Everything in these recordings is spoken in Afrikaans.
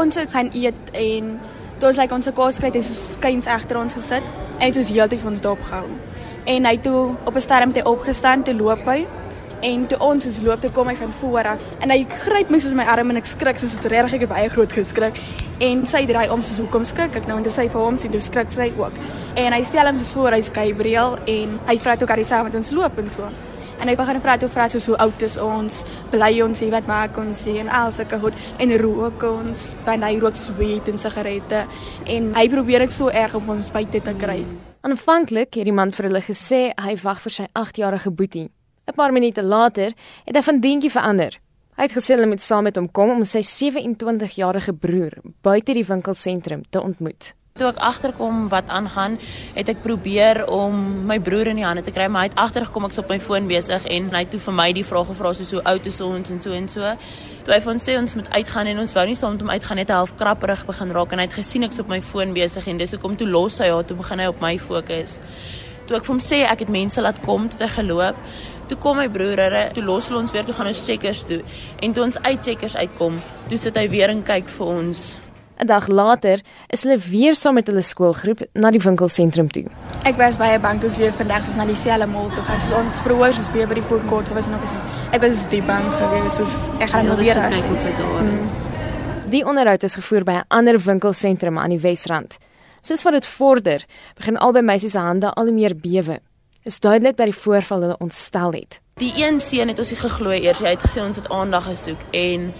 ons het gaan eet en toe ons like ons kos kry, het so skuins agter ons gesit en het ons heeltyd vir ons dop gehou. En hy toe op 'n stadium het hy opgestaan te loop hy en toe ons is loop te kom hy van voor af. En hy gryp my soos my arm en ek skrik soos dit regtig ek het baie groot geskrik. En sy draai om soos hoekom skrik ek nou? En toe sy vir hom sien toe skrik sy ook. En hy stel hom soos voor hy's Gabriel en hy vra toe kan hy saam met ons loop en so en hy begin vra toe vra soos hoe oud is ons? Bly ons hier wat maak ons hier? En al sulke goed. En rook ons want hy rook sweet en sigarette. En hy probeer ek so erg om ons buite te kry. Aanvanklik het die man vir hulle gesê hy wag vir sy 8-jarige boetie. 'n paar minute later het hy van dientjie verander. Hy het gesê hulle moet saam met hom kom om sy 27-jarige broer buite die winkelsentrum te ontmoet. Toe ek agterkom wat aangaan, het ek probeer om my broer in die hande te kry, maar hy het agtergekom ek's op my foon besig en hy het toe vir my die vrae gevra soos hoe oud is ons en so en so. Toe hy vir ons sê ons moet uitgaan en ons wou nie saam met hom uitgaan net half krapperig begin raak en hy het gesien ek's op my foon besig en dis hoekom toe los hy haar toe begin hy op my fokus. Toe ek vir hom sê ek het mense laat kom tot hy geloop, Toe kom my broer, hulle, toe los hulle ons weer toe gaan ons checkers toe. En toe ons uit checkers uitkom, toe sit hy weer en kyk vir ons. 'n Dag later is hulle weer saam met hulle skoolgroep na die winkelsentrum toe. Ek was baie bang toe weer vandag soos na die selle mall toe gaan. So ons broers is weer by die food court was nog eens. Ek was die bang geweest soos ek gaan nou weer as. Mm. Die onderhoud is gevoer by 'n ander winkelsentrum aan die Wesrand. Soos wat dit vorder, begin albei meisies se hande al hoe meer bewe is duidelik dat die voorval hulle ontstel het. Die een seun het ons nie geglo eers hy het gesê ons het aandag gesoek en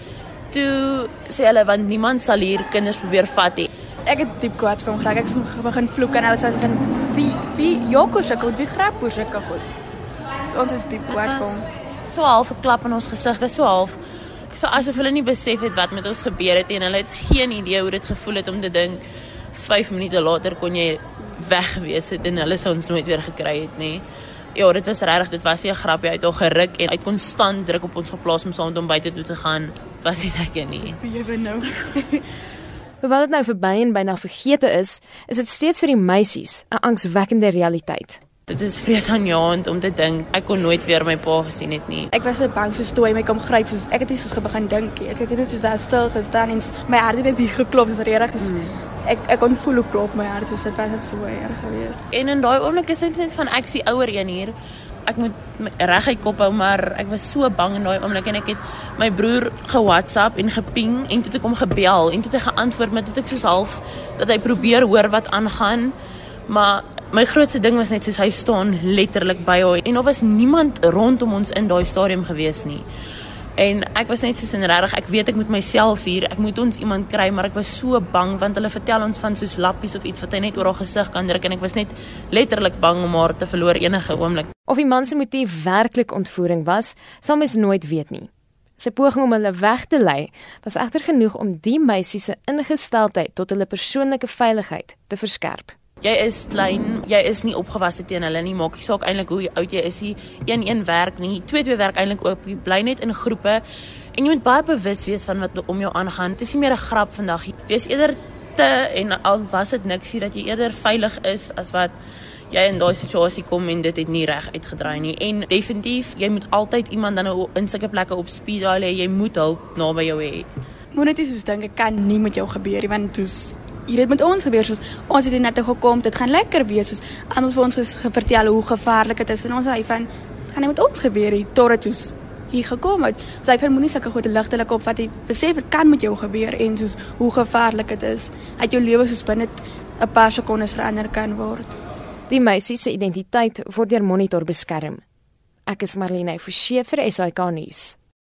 toe sê hulle want niemand sal hier kinders probeer vat nie. Ek het diep kwaad van geraak. Ek het begin vloek en hulle sê dan wie wie Joko se kon wie grap oor sulke goed. So ons is diep kwaad van so half 'n klap in ons gesig, dis so half so asof hulle nie besef het wat met ons gebeur het en hulle het geen idee hoe dit gevoel het om te dink 5 minute later kon jy weg gewees het en hulle sou ons nooit weer gekry het nie. Ja, dit was regtig, dit was nie 'n grapjie uit al geruk en uit konstant druk op ons geplaas om saam met hom buite toe te gaan. Was nie lekker nie. Bewe nou. Hoewel dit nou verby en byna vergete is, is dit steeds vir die meisies 'n angswekkende realiteit. Dit is vreesaanjaend om te dink ek kon nooit weer my pa gesien het nie. Ek was so bang so toe hy my kom gryp soos ek het nie soos begin dink nie. Ek het net soos daar stil gestaan en my hart het net geklop, dis regtig. Mm ek ek kon voel hoe klop my hart is dit was net so erg geweest. En in daai oomblik is dit net van ek sien ouer een hier. Ek moet reguit kop hou maar ek was so bang in daai oomblik en ek het my broer ge-WhatsApp en geping en toe het ek hom gebel en toe het hy geantwoord met dit ek soos half dat hy probeer hoor wat aangaan. Maar my grootste ding was net soos hy staan letterlik by hom en daar was niemand rondom ons in daai stadium gewees nie. En ek was net so sin regtig, ek weet ek moet myself hier, ek moet ons iemand kry, maar ek was so bang want hulle vertel ons van soos lappies of iets wat hy net oor haar gesig kan druk en ek was net letterlik bang om haar te verloor enige oomblik. Of die man se motief werklik ontvoering was, sal mens nooit weet nie. Sy poging om hulle weg te lei was egter genoeg om die meisie se ingesteldheid tot hulle persoonlike veiligheid te verskerp. Jy is klein, jy is nie opgewasse teen hulle nie. Maak nie saak eintlik hoe oud jy is nie. Een een werk nie. Twee twee werk eintlik ook. Jy bly net in groepe en jy moet baie bewus wees van wat om jou aangaan. Dit is nie meer 'n grap vandag. Wees eerder te en al was dit niks hier dat jy eerder veilig is as wat jy in daai situasie kom en dit het nie reg uitgedraai nie. En definitief, jy moet altyd iemand dan in sulke plekke op speed dial hê. Jy moet hulp naby jou hê. Moenie net soos dink ek kan nie met jou gebeur nie want toets hier het met ons gebeur soos ons het net gekom dit gaan lekker wees soos almal vir ons vertel hoe gevaarlik dit is en ons sê van gaan nie met ons gebeur hier tot dit soos hier gekom het. So, vermoed nie sulke goeie ligtelik op wat hy besef dit kan met jou gebeur en soos hoe gevaarlik dit is dat jou lewe soos binne 'n paar sekondes verander kan word. Die meisie se identiteit word deur monitor beskerm. Ek is Marlene Forsie vir SAK nuus